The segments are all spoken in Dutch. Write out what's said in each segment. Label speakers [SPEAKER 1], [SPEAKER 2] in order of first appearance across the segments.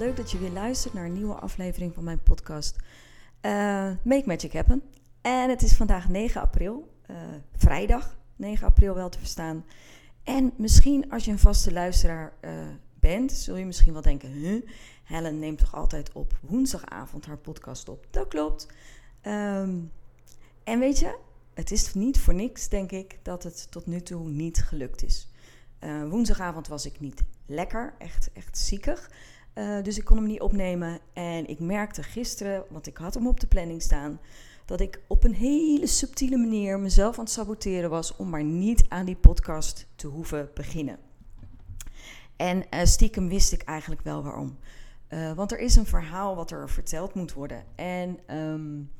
[SPEAKER 1] Leuk dat je weer luistert naar een nieuwe aflevering van mijn podcast uh, Make Magic Happen. En het is vandaag 9 april, uh, vrijdag 9 april wel te verstaan. En misschien als je een vaste luisteraar uh, bent, zul je misschien wel denken: huh, Helen neemt toch altijd op woensdagavond haar podcast op? Dat klopt. Um, en weet je, het is niet voor niks, denk ik, dat het tot nu toe niet gelukt is. Woensdagavond was ik niet lekker, echt, echt ziekig. Uh, dus ik kon hem niet opnemen. En ik merkte gisteren, want ik had hem op de planning staan, dat ik op een hele subtiele manier mezelf aan het saboteren was om maar niet aan die podcast te hoeven beginnen. En uh, stiekem wist ik eigenlijk wel waarom. Uh, want er is een verhaal wat er verteld moet worden. En um,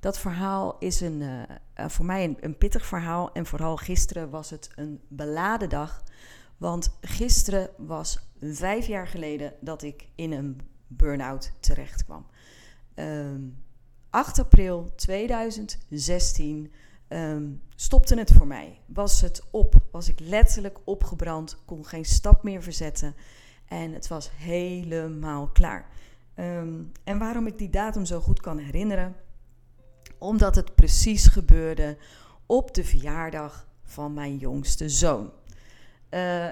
[SPEAKER 1] dat verhaal is een, voor mij een, een, pittig verhaal. En vooral gisteren was het een beladen dag. Want gisteren was vijf jaar geleden dat ik in een burn-out terecht kwam. Um, 8 april 2016 um, stopte het voor mij. Was het op? Was ik letterlijk opgebrand? Kon geen stap meer verzetten. En het was helemaal klaar. Um, en waarom ik die datum zo goed kan herinneren? Omdat het precies gebeurde op de verjaardag van mijn jongste zoon. Uh,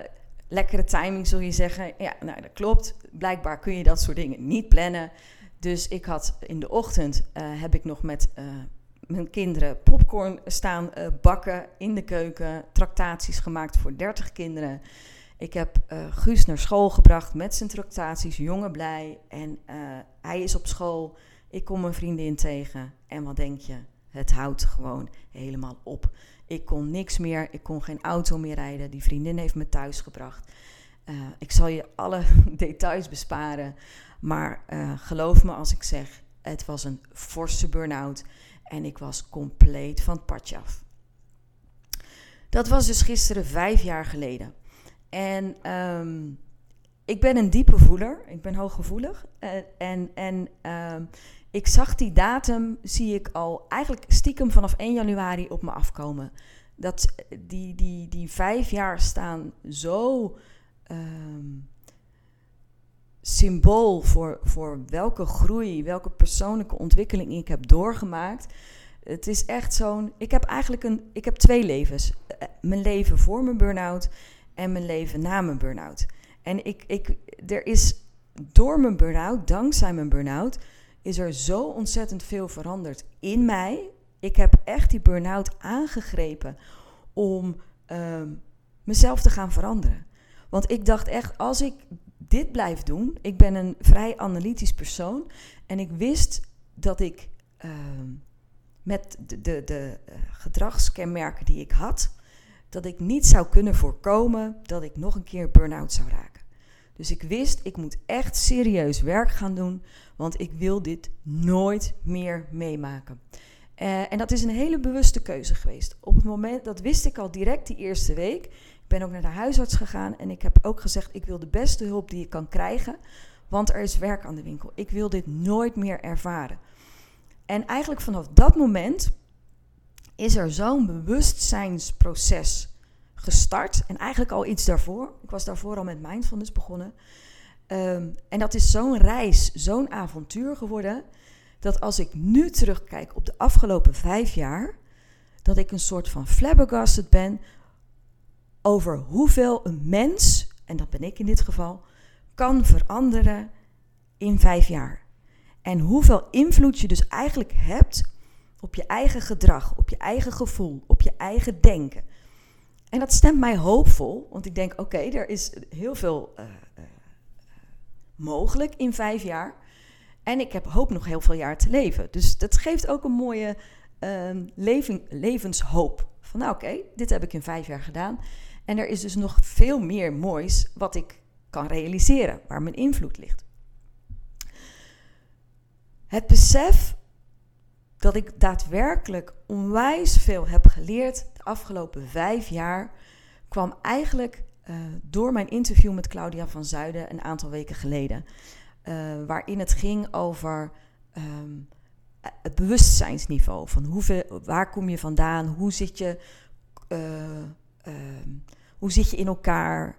[SPEAKER 1] lekkere timing zul je zeggen. Ja, nou dat klopt. Blijkbaar kun je dat soort dingen niet plannen. Dus ik had in de ochtend uh, heb ik nog met uh, mijn kinderen popcorn staan bakken in de keuken. Tractaties gemaakt voor 30 kinderen. Ik heb Guus naar school gebracht met zijn tractaties, jongen blij. En hij is op school. Ik kom mijn vriendin tegen. En wat denk je? Het houdt gewoon helemaal op. Ik kon niks meer. Ik kon geen auto meer rijden. Die vriendin heeft me thuis gebracht. ik zal je alle details besparen. Maar uh, geloof me als ik zeg, het was een forse burn-out en ik was compleet van het padje af. Dat was dus gisteren vijf jaar geleden. En um, ik ben een diepe voeler, ik ben hooggevoelig. Uh, en en uh, ik zag die datum, zie ik al eigenlijk stiekem vanaf 1 januari op me afkomen. Dat die, die, die vijf jaar staan zo um, symbool voor, voor welke groei, welke persoonlijke ontwikkeling ik heb doorgemaakt. Het is echt zo'n. Ik heb eigenlijk een. Ik heb twee levens. Eh, mijn leven voor mijn burn-out en mijn leven na mijn burn-out. En ik, ik, er is door mijn burn-out, dankzij mijn burn-out, is er zo ontzettend veel veranderd in mij. Ik heb echt die burn-out aangegrepen om uh, mezelf te gaan veranderen. Want ik dacht echt, als ik dit blijf doen. Ik ben een vrij analytisch persoon. En ik wist dat ik uh, met de, de, de uh, gedragskenmerken die ik had, dat ik niet zou kunnen voorkomen dat ik nog een keer burn-out zou raken. Dus ik wist, ik moet echt serieus werk gaan doen, want ik wil dit nooit meer meemaken. Uh, en dat is een hele bewuste keuze geweest. Op het moment, dat wist ik al direct die eerste week. Ik ben ook naar de huisarts gegaan en ik heb ook gezegd: ik wil de beste hulp die ik kan krijgen, want er is werk aan de winkel. Ik wil dit nooit meer ervaren. En eigenlijk vanaf dat moment is er zo'n bewustzijnsproces gestart. En eigenlijk al iets daarvoor. Ik was daarvoor al met mindfulness begonnen. Um, en dat is zo'n reis, zo'n avontuur geworden. Dat als ik nu terugkijk op de afgelopen vijf jaar. Dat ik een soort van flabbergasted ben over hoeveel een mens, en dat ben ik in dit geval, kan veranderen in vijf jaar. En hoeveel invloed je dus eigenlijk hebt op je eigen gedrag, op je eigen gevoel, op je eigen denken. En dat stemt mij hoopvol, want ik denk: oké, er is heel veel uh, uh, mogelijk in vijf jaar. En ik heb hoop nog heel veel jaar te leven. Dus dat geeft ook een mooie leven, levenshoop. Van nou oké, dit heb ik in vijf jaar gedaan. En er is dus nog veel meer moois wat ik kan realiseren, waar mijn invloed ligt. Het besef dat ik daadwerkelijk onwijs veel heb geleerd afgelopen vijf jaar kwam eigenlijk uh, door mijn interview met Claudia van Zuiden een aantal weken geleden. Uh, waarin het ging over um, het bewustzijnsniveau. Van hoeveel, waar kom je vandaan? Hoe zit je, uh, hoe zit je in elkaar?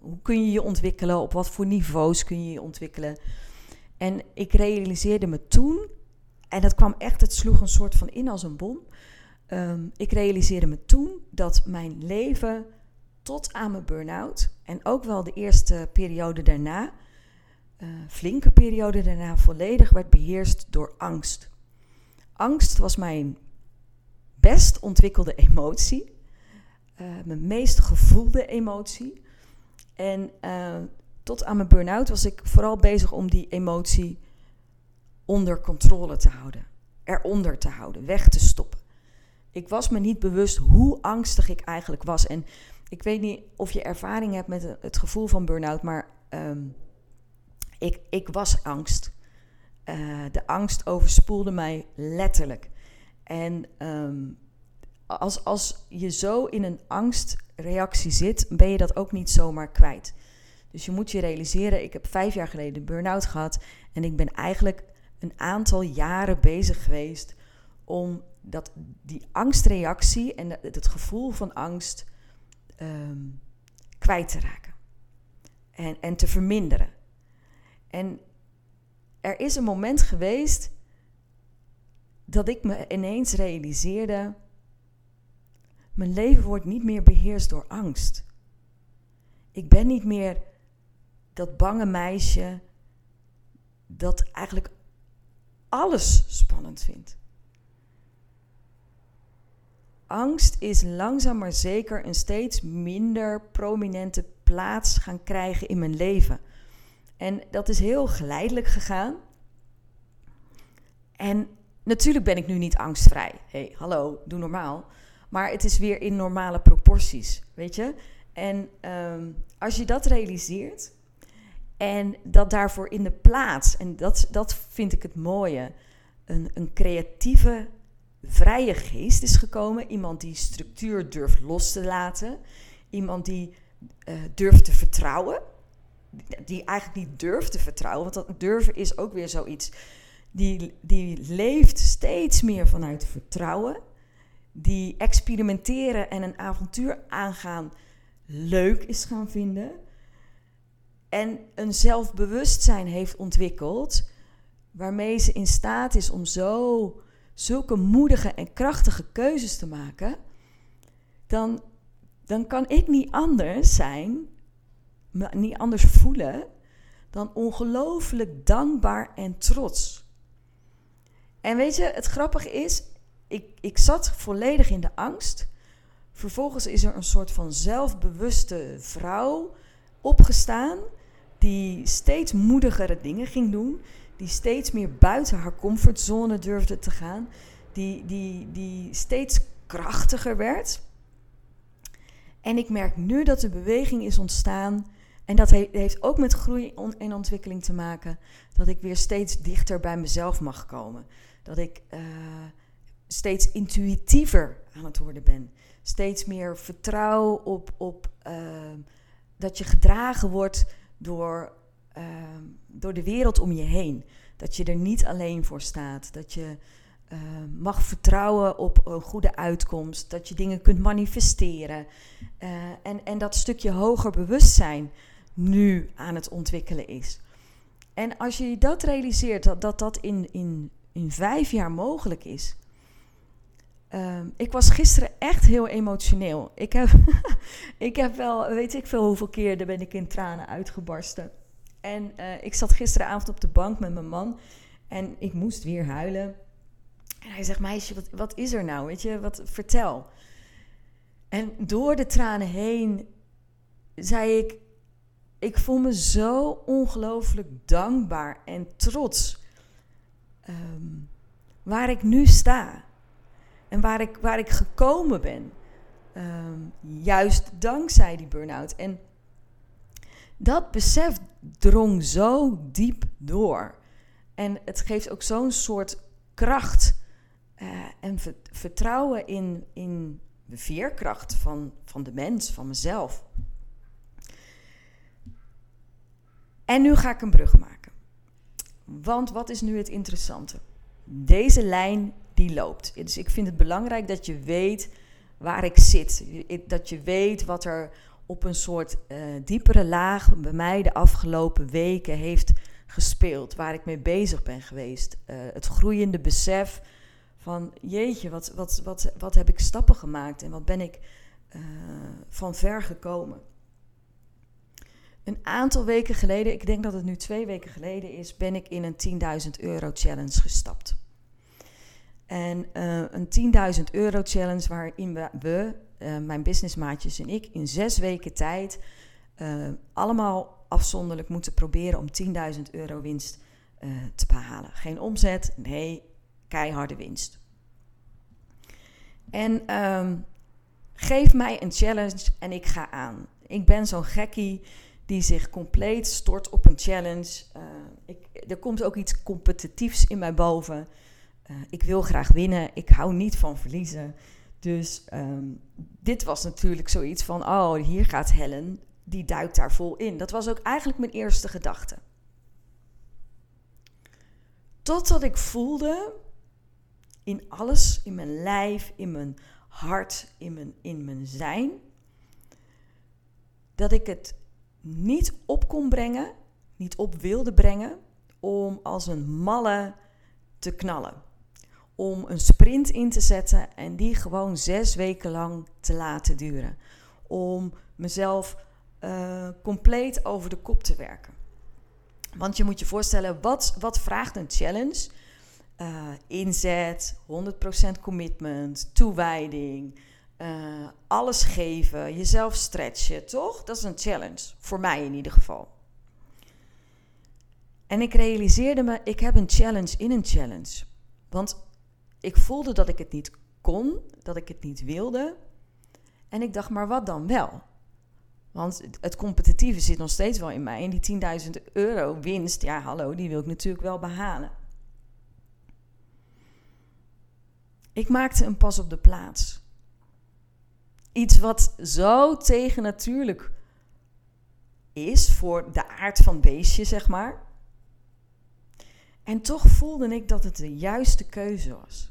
[SPEAKER 1] hoe kun je je ontwikkelen? Op wat voor niveaus kun je je ontwikkelen? En ik realiseerde me toen, en dat kwam echt, het sloeg een soort van in als een bom. Um, ik realiseerde me toen dat mijn leven tot aan mijn burn-out en ook wel de eerste periode daarna, uh, flinke periode daarna, volledig werd beheerst door angst. Angst was mijn best ontwikkelde emotie, uh, mijn meest gevoelde emotie. En uh, tot aan mijn burn-out was ik vooral bezig om die emotie onder controle te houden, eronder te houden, weg te stoppen. Ik was me niet bewust hoe angstig ik eigenlijk was. En ik weet niet of je ervaring hebt met het gevoel van burn-out, maar um, ik, ik was angst. Uh, de angst overspoelde mij letterlijk. En um, als, als je zo in een angstreactie zit, ben je dat ook niet zomaar kwijt. Dus je moet je realiseren, ik heb vijf jaar geleden een burn-out gehad. En ik ben eigenlijk een aantal jaren bezig geweest om dat, die angstreactie en het gevoel van angst um, kwijt te raken. En, en te verminderen. En er is een moment geweest dat ik me ineens realiseerde: mijn leven wordt niet meer beheerst door angst. Ik ben niet meer dat bange meisje dat eigenlijk alles spannend vindt. Angst is langzaam maar zeker een steeds minder prominente plaats gaan krijgen in mijn leven. En dat is heel geleidelijk gegaan. En natuurlijk ben ik nu niet angstvrij. hey, hallo, doe normaal. Maar het is weer in normale proporties, weet je? En um, als je dat realiseert, en dat daarvoor in de plaats, en dat, dat vind ik het mooie, een, een creatieve, vrije geest is gekomen. Iemand die structuur durft los te laten. Iemand die uh, durft te vertrouwen. Die eigenlijk niet durft te vertrouwen, want dat durven is ook weer zoiets. Die, die leeft steeds meer vanuit vertrouwen. Die experimenteren en een avontuur aangaan leuk is gaan vinden en een zelfbewustzijn heeft ontwikkeld, waarmee ze in staat is om zo zulke moedige en krachtige keuzes te maken, dan, dan kan ik niet anders zijn, niet anders voelen, dan ongelooflijk dankbaar en trots. En weet je, het grappige is, ik, ik zat volledig in de angst. Vervolgens is er een soort van zelfbewuste vrouw opgestaan die steeds moedigere dingen ging doen, die steeds meer buiten haar comfortzone durfde te gaan, die, die, die steeds krachtiger werd. En ik merk nu dat de beweging is ontstaan. En dat heeft ook met groei en ontwikkeling te maken. Dat ik weer steeds dichter bij mezelf mag komen. Dat ik uh, steeds intuïtiever aan het worden ben. Steeds meer vertrouw op, op uh, dat je gedragen wordt door, uh, door de wereld om je heen. Dat je er niet alleen voor staat. Dat je uh, mag vertrouwen op een goede uitkomst. Dat je dingen kunt manifesteren. Uh, en, en dat stukje hoger bewustzijn nu aan het ontwikkelen is. En als je dat realiseert, dat dat, in, in, in vijf jaar mogelijk is. Uh, ik was gisteren echt heel emotioneel. Ik heb, ik heb wel, weet ik veel hoeveel keer, daar ben ik in tranen uitgebarsten. En uh, ik zat gisteravond op de bank met mijn man en ik moest weer huilen. En hij zegt, meisje, wat, wat is er nou? Weet je, wat, vertel. En door de tranen heen zei ik, ik voel me zo ongelooflijk dankbaar en trots um, waar ik nu sta. En waar ik, waar ik gekomen ben. Ehm, juist dankzij die burn-out. En dat besef drong zo diep door. En het geeft ook zo'n soort kracht uh, en vertrouwen in, in de veerkracht van, van de mens, van mezelf. En nu ga ik een brug maken. Want wat is nu het interessante? Deze lijn die loopt. Dus ik vind het belangrijk dat je weet waar ik zit. Dat je weet wat er op een soort uh, diepere laag bij mij de afgelopen weken heeft gespeeld. Waar ik mee bezig ben geweest. Uh, het groeiende besef van jeetje, wat, wat, wat, wat heb ik stappen gemaakt en wat ben ik uh, van ver gekomen. Een aantal weken geleden, ik denk dat het nu twee weken geleden is, ben ik in een 10.000 euro challenge gestapt. En een 10.000 euro challenge waarin we uh, mijn businessmaatjes en ik, in zes weken tijd uh, allemaal afzonderlijk moeten proberen om 10.000 euro winst te behalen. Geen omzet, nee, keiharde winst. En um, geef mij een challenge en ik ga aan. Ik ben zo'n gekkie die zich compleet stort op een challenge. Ik, er komt ook iets competitiefs in mij boven. Ik wil graag winnen. Ik hou niet van verliezen. Dus um, dit was natuurlijk zoiets van: oh, hier gaat Helen. Die duikt daar vol in. Dat was ook eigenlijk mijn eerste gedachte. Totdat ik voelde in alles, in mijn lijf, in mijn hart, in mijn, in mijn zijn, dat ik het niet op kon brengen, niet op wilde brengen, om als een malle te knallen. Om een sprint in te zetten en die gewoon zes weken lang te laten duren. Om mezelf uh, compleet over de kop te werken. Want je moet je voorstellen, wat, wat vraagt een challenge? Uh, inzet, 100% commitment, toewijding, uh, alles geven, jezelf stretchen, toch? Dat is een challenge, voor mij in ieder geval. En ik realiseerde me, ik heb een challenge in een challenge. Want ik voelde dat ik het niet kon, dat ik het niet wilde. En ik dacht, maar wat dan wel? Want het competitieve zit nog steeds wel in mij. En die 10.000 euro winst, ja hallo, die wil ik natuurlijk wel behalen. Ik maakte een pas op de plaats. Iets wat zo tegennatuurlijk is voor de aard van beestje, zeg maar. En toch voelde ik dat het de juiste keuze was.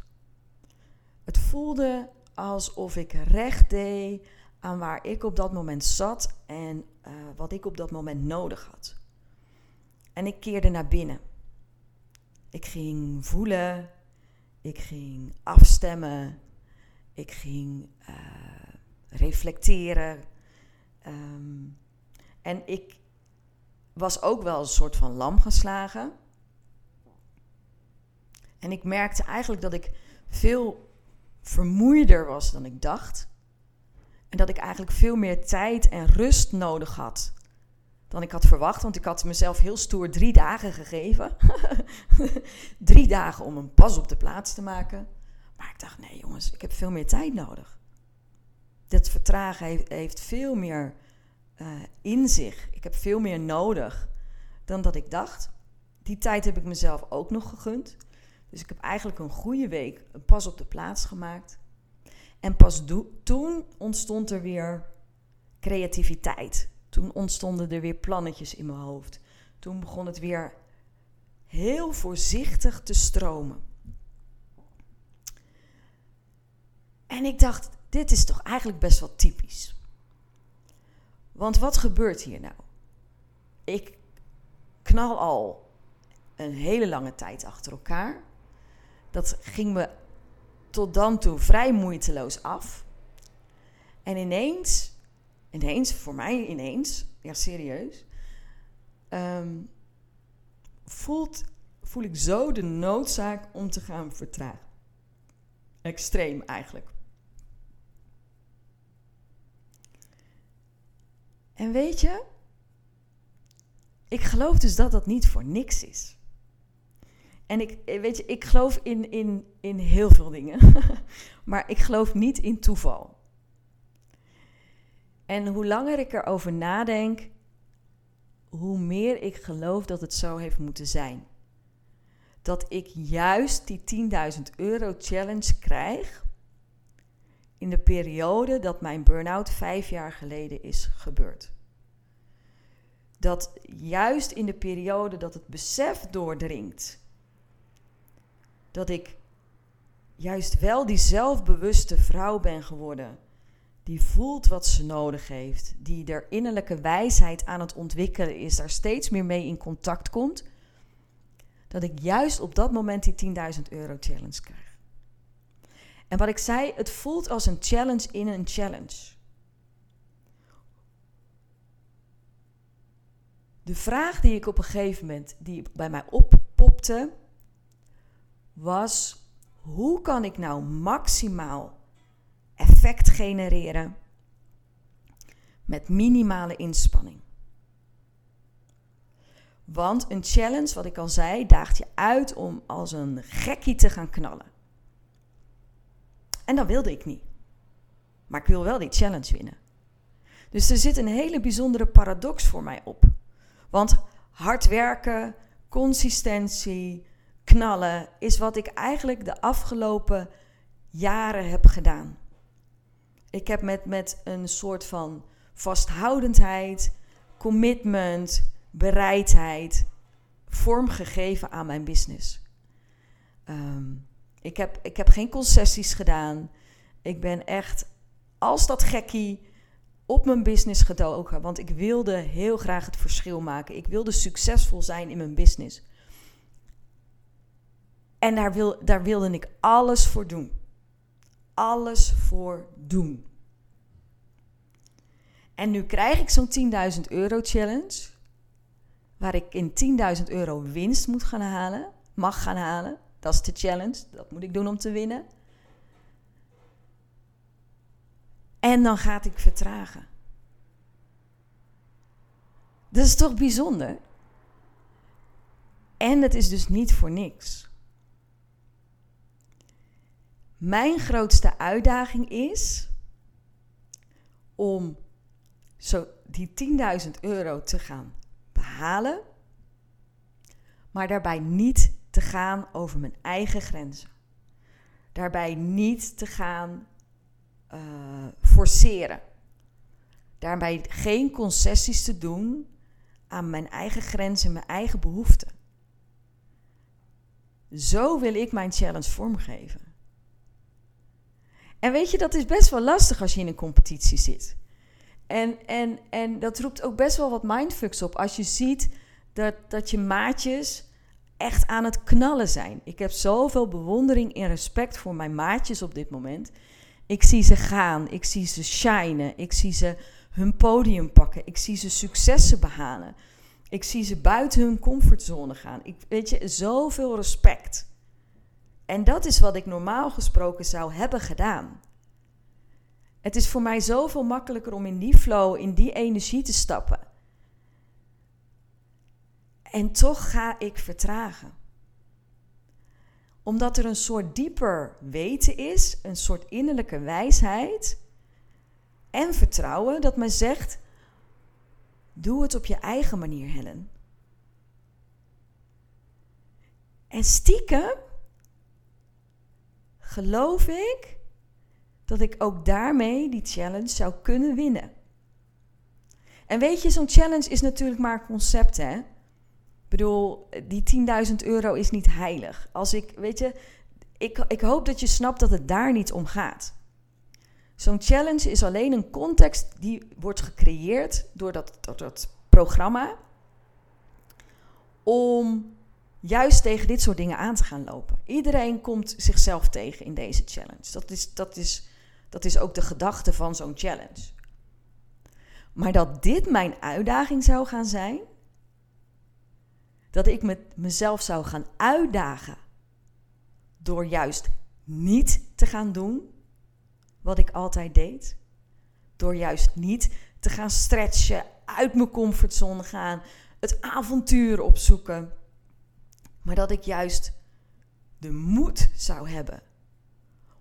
[SPEAKER 1] Het voelde alsof ik recht deed aan waar ik op dat moment zat en uh, wat ik op dat moment nodig had. En ik keerde naar binnen. Ik ging voelen, ik ging afstemmen. Ik ging uh, reflecteren. Um, en ik was ook wel een soort van lam geslagen. En ik merkte eigenlijk dat ik veel vermoeider was dan ik dacht. En dat ik eigenlijk veel meer tijd en rust nodig had dan ik had verwacht. Want ik had mezelf heel stoer drie dagen gegeven. drie dagen om een pas op de plaats te maken. Maar ik dacht, nee jongens, ik heb veel meer tijd nodig. Dat vertragen heeft, veel meer uh, in zich. Ik heb veel meer nodig dan dat ik dacht. Die tijd heb ik mezelf ook nog gegund. Dus ik heb eigenlijk een goede week pas op de plaats gemaakt. En pas toen ontstond er weer creativiteit. Toen ontstonden er weer plannetjes in mijn hoofd. Toen begon het weer heel voorzichtig te stromen. En ik dacht, dit is toch eigenlijk best wel typisch. Want wat gebeurt hier nou? Ik knal al een hele lange tijd achter elkaar. Dat ging me tot dan toe vrij moeiteloos af. En ineens ineens, voor mij ineens, ja serieus, um, voelt, voel ik zo de noodzaak om te gaan vertragen. Extreem eigenlijk. En weet je, ik geloof dus dat dat niet voor niks is. En ik, weet je, ik geloof in, in, in heel veel dingen. maar ik geloof niet in toeval. En hoe langer ik erover nadenk, hoe meer ik geloof dat het zo heeft moeten zijn. Dat ik juist die 10.000 euro challenge krijg in de periode dat mijn burn-out vijf jaar geleden is gebeurd. Dat juist in de periode dat het besef doordringt dat ik juist wel die zelfbewuste vrouw ben geworden. Die voelt wat ze nodig heeft. Die er innerlijke wijsheid aan het ontwikkelen is. Daar steeds meer mee in contact komt. Dat ik juist op dat moment die 10.000 euro challenge krijg. En wat ik zei, het voelt als een challenge in een challenge. De vraag die ik op een gegeven moment, die bij mij oppopte, was: hoe kan ik nou maximaal effect genereren met minimale inspanning? Want een challenge, wat ik al zei, daagt je uit om als een gekkie te gaan knallen. En dat wilde ik niet. Maar ik wil wel die challenge winnen. Dus er zit een hele bijzondere paradox voor mij op. Want hard werken, consistentie, knallen is wat ik eigenlijk de afgelopen jaren heb gedaan. Ik heb met, met een soort van vasthoudendheid, commitment, bereidheid vormgegeven aan mijn business. Ehm, ik, heb, ik heb geen concessies gedaan. Ik ben echt als dat gekkie op mijn business gedoken. Want ik wilde heel graag het verschil maken. Ik wilde succesvol zijn in mijn business. En daar, wil, daar wilde ik alles voor doen. Alles voor doen. En nu krijg ik zo'n 10.000 euro challenge. Waar ik in 10.000 euro winst moet gaan halen. Mag gaan halen. Dat is de challenge. Dat moet ik doen om te winnen. En dan gaat ik vertragen. Dat is toch bijzonder? En het is dus niet voor niks. Mijn grootste uitdaging is om zo die 10.000 euro te gaan behalen, maar daarbij niet te gaan over mijn eigen grenzen. Daarbij niet te gaan uh, forceren. Daarbij geen concessies te doen aan mijn eigen grenzen, mijn eigen behoeften. Zo wil ik mijn challenge vormgeven. En weet je, dat is best wel lastig als je in een competitie zit. En, en, en dat roept ook best wel wat mindfucks op. Als je ziet dat, dat je maatjes echt aan het knallen zijn. Ik heb zoveel bewondering en respect voor mijn maatjes op dit moment. Ik zie ze gaan, ik zie ze shinen, ik zie ze hun podium pakken, ik zie ze successen behalen. Ik zie ze buiten hun comfortzone gaan. Ik weet je, zoveel respect. En dat is wat ik normaal gesproken zou hebben gedaan. Het is voor mij zoveel makkelijker om in die flow, in die energie te stappen. En toch ga ik vertragen. Omdat er een soort dieper weten is, een soort innerlijke wijsheid en vertrouwen dat mij zegt: doe het op je eigen manier, Helen. En stiekem geloof ik dat ik ook daarmee die challenge zou kunnen winnen. En weet je, zo'n challenge is natuurlijk maar een concept, hè? Ik bedoel, die 10.000 euro is niet heilig. Als ik, weet je, ik, ik hoop dat je snapt dat het daar niet om gaat. Zo'n challenge is alleen een context die wordt gecreëerd dat, door dat programma om juist tegen dit soort dingen aan te gaan lopen. Iedereen komt zichzelf tegen in deze challenge. Dat is, dat is, dat is ook de gedachte van zo'n challenge. Maar dat dit mijn uitdaging zou gaan zijn, dat ik met mezelf zou gaan uitdagen door juist niet te gaan doen wat ik altijd deed, door juist niet te gaan stretchen, uit mijn comfortzone gaan, het avontuur opzoeken maar dat ik juist de moed zou hebben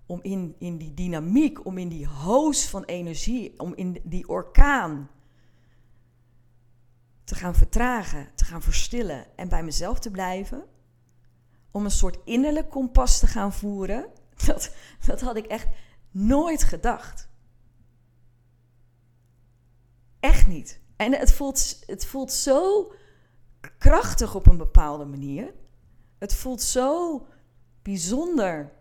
[SPEAKER 1] om in, in die dynamiek, om in die hoos van energie, om in die orkaan te gaan vertragen, te gaan verstillen en bij mezelf te blijven. Om een soort innerlijk kompas te gaan voeren. Dat, dat had ik echt nooit gedacht. Echt niet. En het voelt, het voelt zo krachtig op een bepaalde manier. Het voelt zo bijzonder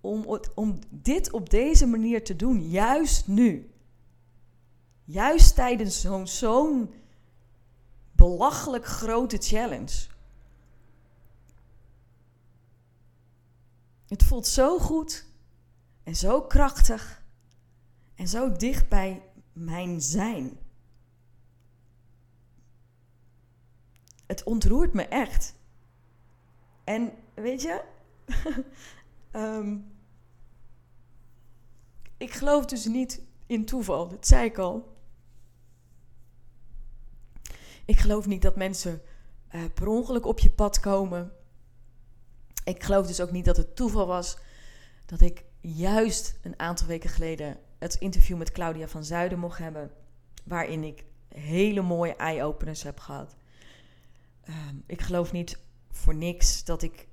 [SPEAKER 1] om, om dit op deze manier te doen, juist nu. Juist tijdens zo'n zo'n belachelijk grote challenge. Het voelt zo goed en zo krachtig en zo dicht bij mijn zijn. Het ontroert me echt. En weet je, um, ik geloof dus niet in toeval, dat zei ik al. Ik geloof niet dat mensen uh, per ongeluk op je pad komen. Ik geloof dus ook niet dat het toeval was dat ik juist een aantal weken geleden het interview met Claudia van Zuiden mocht hebben. Waarin ik hele mooie eye-openers heb gehad. Um, ik geloof niet voor niks dat ik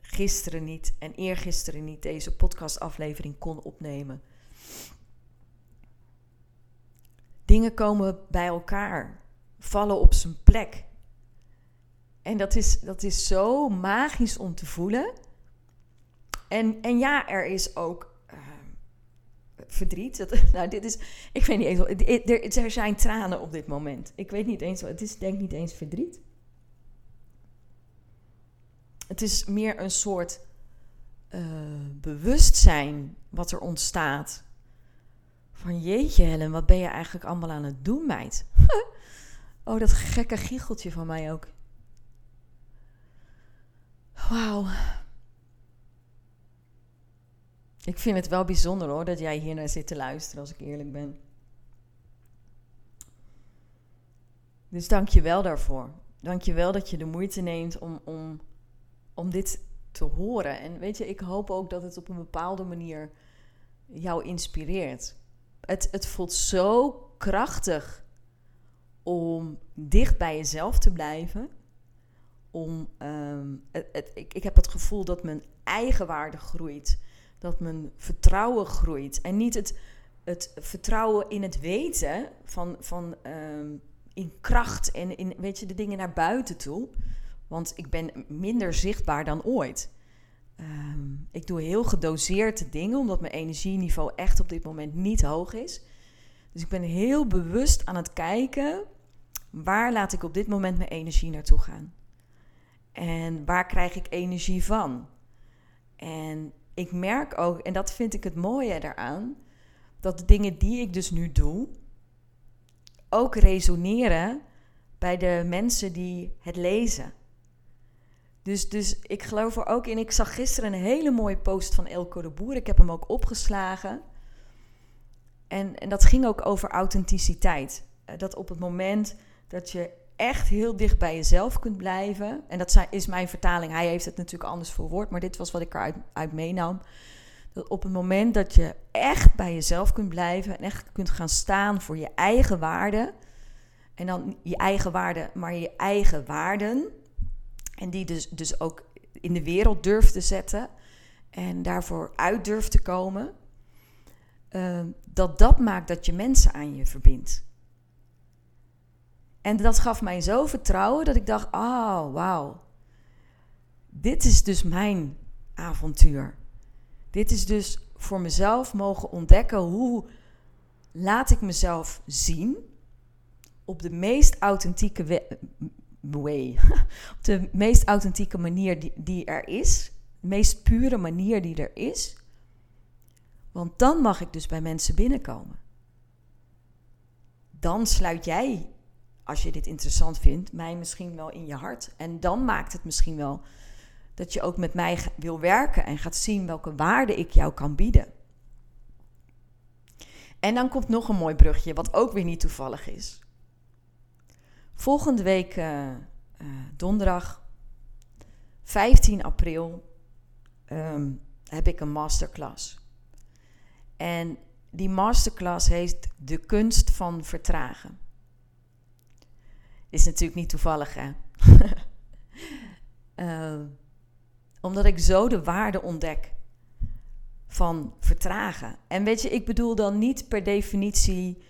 [SPEAKER 1] gisteren niet en eergisteren niet deze podcastaflevering kon opnemen. Dingen komen bij elkaar, vallen op zijn plek. En dat is, dat is zo magisch om te voelen. En, en ja, er is ook uh, verdriet. Dat, nou, dit is, ik weet niet eens, er, zijn tranen op dit moment. Ik weet niet eens, het is denk niet eens verdriet. Het is meer een soort uh, bewustzijn wat er ontstaat. Van jeetje Helen, wat ben je eigenlijk allemaal aan het doen, meid? oh, dat gekke giecheltje van mij ook. Wauw. Ik vind het wel bijzonder hoor, dat jij hier naar zit te luisteren, als ik eerlijk ben. Dus dank je wel daarvoor. Dank je wel dat je de moeite neemt om, om, om dit te horen. En weet je, ik hoop ook dat het op een bepaalde manier jou inspireert het, het voelt zo krachtig om dicht bij jezelf te blijven. Om, ehm, het, ik, ik heb het gevoel dat mijn eigen waarde groeit. Dat mijn vertrouwen groeit. En niet het, het vertrouwen in het weten van, van ehm, in kracht en in weet je, de dingen naar buiten toe. Want ik ben minder zichtbaar dan ooit. Ehm, ik doe heel gedoseerd dingen, omdat mijn energieniveau echt op dit moment niet hoog is. Dus ik ben heel bewust aan het kijken waar laat ik op dit moment mijn energie naartoe gaan. En waar krijg ik energie van? En ik merk ook, en dat vind ik het mooie daaraan, dat de dingen die ik dus nu doe, ook resoneren bij de mensen die het lezen. Dus, dus ik geloof er ook in. Ik zag gisteren een hele mooie post van Elko de Boer. Ik heb hem ook opgeslagen. En, en dat ging ook over authenticiteit. Eh, dat op het moment dat je echt heel dicht bij jezelf kunt blijven. En dat is mijn vertaling. Hij heeft het natuurlijk anders verwoord. Maar dit was wat ik eruit uit meenam. Dat op het moment dat je echt bij jezelf kunt blijven. En echt kunt gaan staan voor je eigen waarden. En dan je eigen waarden, maar je eigen waarden en die dus, dus ook in de wereld durft te zetten en daarvoor uit durft te komen. Uh, dat dat maakt dat je mensen aan je verbindt. En dat gaf mij zo vertrouwen dat ik dacht: oh, wauw. Dit is dus mijn avontuur. Dit is dus voor mezelf mogen ontdekken hoe laat ik mezelf zien op de meest authentieke way. Op de meest authentieke manier die, die er is. De meest pure manier die er is. Want dan mag ik dus bij mensen binnenkomen. Dan sluit jij, als je dit interessant vindt, mij misschien wel in je hart. En dan maakt het misschien wel dat je ook met mij wil werken en gaat zien welke waarde ik jou kan bieden. En dan komt nog een mooi brugje, wat ook weer niet toevallig is. Volgende week uh, uh, donderdag 15 april. Um, heb ik een masterclass. En die masterclass heet De kunst van vertragen. Is natuurlijk niet toevallig, hè? uh, omdat ik zo de waarde ontdek van vertragen. En weet je, ik bedoel dan niet per definitie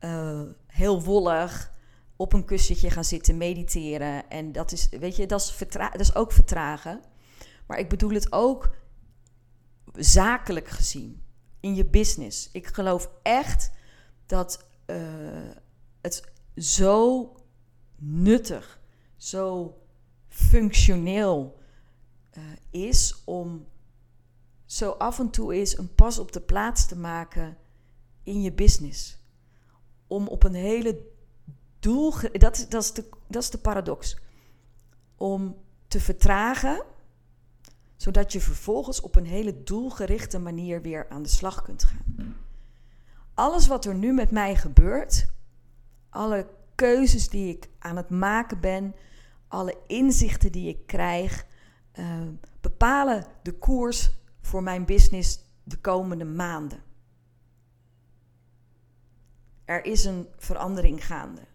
[SPEAKER 1] uh, heel wollig op een kussentje gaan zitten mediteren. En dat is, weet je, dat is, vertra dat is ook vertragen. Maar ik bedoel het ook zakelijk gezien in je business. Ik geloof echt dat uh, het zo nuttig, zo functioneel uh, is om zo af en toe eens een pas op de plaats te maken in je business. Om op een hele Dat, dat, is de, dat is de paradox. Om te vertragen, zodat je vervolgens op een hele doelgerichte manier weer aan de slag kunt gaan. Alles wat er nu met mij gebeurt, alle keuzes die ik aan het maken ben, alle inzichten die ik krijg, uh, bepalen de koers voor mijn business de komende maanden. Er is een verandering gaande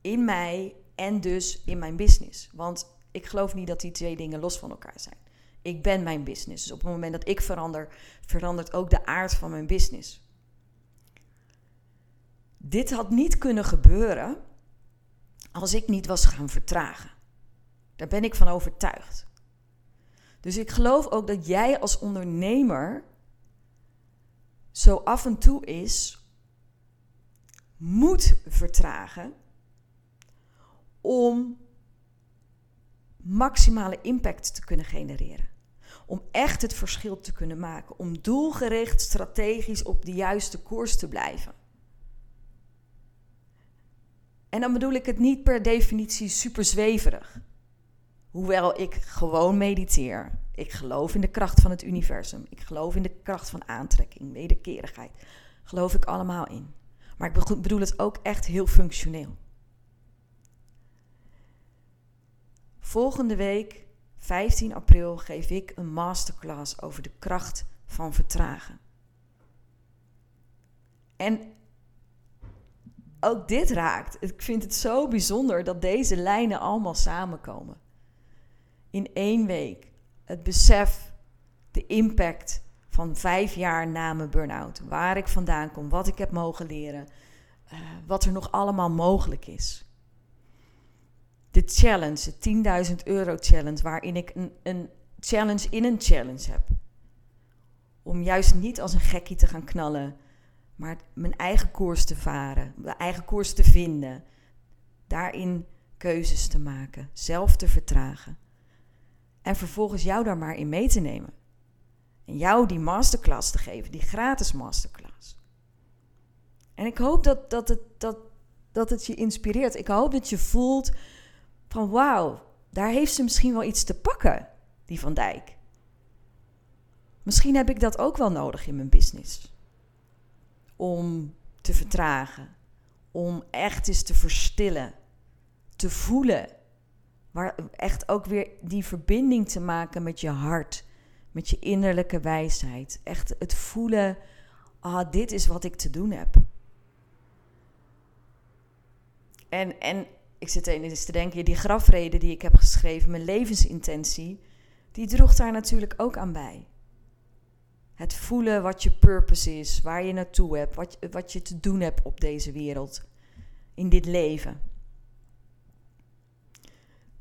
[SPEAKER 1] in mij en dus in mijn business. Want ik geloof niet dat die twee dingen los van elkaar zijn. Ik ben mijn business. Dus op het moment dat ik verander, verandert ook de aard van mijn business. Dit had niet kunnen gebeuren als ik niet was gaan vertragen. Daar ben ik van overtuigd. Dus ik geloof ook dat jij als ondernemer zo af en toe is moet vertragen om maximale impact te kunnen genereren. Om echt het verschil te kunnen maken. Om doelgericht, strategisch op de juiste koers te blijven. En dan bedoel ik het niet per definitie super zweverig. Hoewel ik gewoon mediteer. Ik geloof in de kracht van het universum. Ik geloof in de kracht van aantrekking, wederkerigheid. Geloof ik allemaal in. Maar ik bedoel het ook echt heel functioneel. Volgende week, 15 april, geef ik een masterclass over de kracht van vertragen. En ook dit raakt. Ik vind het zo bijzonder dat deze lijnen allemaal samenkomen. In één week. Het besef, de impact van vijf jaar na mijn burn-out. Waar ik vandaan kom, wat ik heb mogen leren. Uh, wat er nog allemaal mogelijk is de challenge, de 10.000 euro challenge, waarin ik een, een challenge in een challenge heb. Om juist niet als een gekkie te gaan knallen, maar mijn eigen koers te varen, mijn eigen koers te vinden. Daarin keuzes te maken, zelf te vertragen. En vervolgens jou daar maar in mee te nemen. En jou die masterclass te geven, die gratis masterclass. En ik hoop dat, dat, het, dat, dat het je inspireert. Ik hoop dat je voelt van wauw, daar heeft ze misschien wel iets te pakken, die Van Dijk. Misschien heb ik dat ook wel nodig in mijn business. Om te vertragen, om echt eens te verstillen, te voelen. Maar echt ook weer die verbinding te maken met je hart, met je innerlijke wijsheid. Echt het voelen, ah, dit is wat ik te doen heb. En, en ik zit eens te denken, die grafrede die ik heb geschreven, mijn levensintentie, die droeg daar natuurlijk ook aan bij. Het voelen wat je purpose is, waar je naartoe hebt, wat, wat je te doen hebt op deze wereld, in dit leven.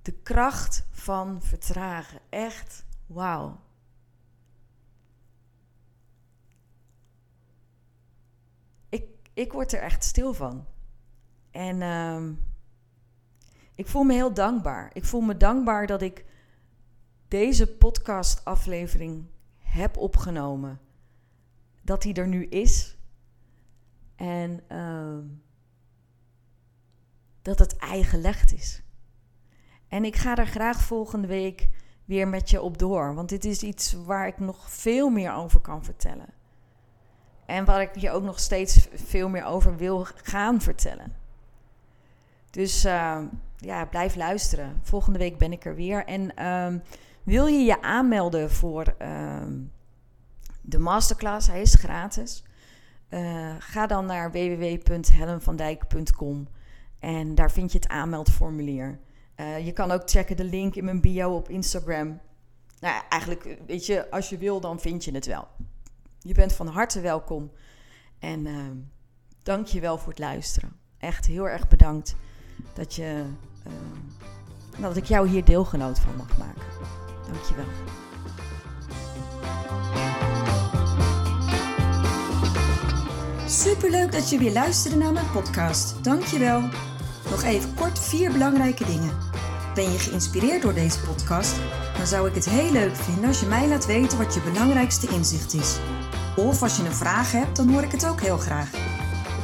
[SPEAKER 1] De kracht van vertragen, echt wauw. Ik, word er echt stil van. En uh, ik voel me heel dankbaar. Ik voel me dankbaar dat ik deze podcast-aflevering heb opgenomen. Dat hij er nu is. En uh, dat het eigenlegd is. En ik ga er graag volgende week weer met je op door. Want dit is iets waar ik nog veel meer over kan vertellen. En waar ik je ook nog steeds veel meer over wil gaan vertellen. Dus uh, ja, blijf luisteren. Volgende week ben ik er weer. En um, wil je je aanmelden voor um, de masterclass. Hij is gratis. Uh, ga dan naar www.helenvandijk.com en daar vind je het aanmeldformulier. Uh, je kan ook checken de link in mijn bio op Instagram. Nou, eigenlijk, weet je, als je wil, dan vind je het wel. Je bent van harte welkom. En dank je wel voor het luisteren. Echt heel erg bedankt dat, je, uh, dat ik jou hier deelgenoot van mag maken. Dank je wel.
[SPEAKER 2] Superleuk dat je weer luisterde naar mijn podcast. Dank je wel. Nog even kort vier belangrijke dingen. Ben je geïnspireerd door deze podcast? Dan zou ik het heel leuk vinden als je mij laat weten wat je belangrijkste inzicht is. Of als je een vraag hebt, dan hoor ik het ook heel graag.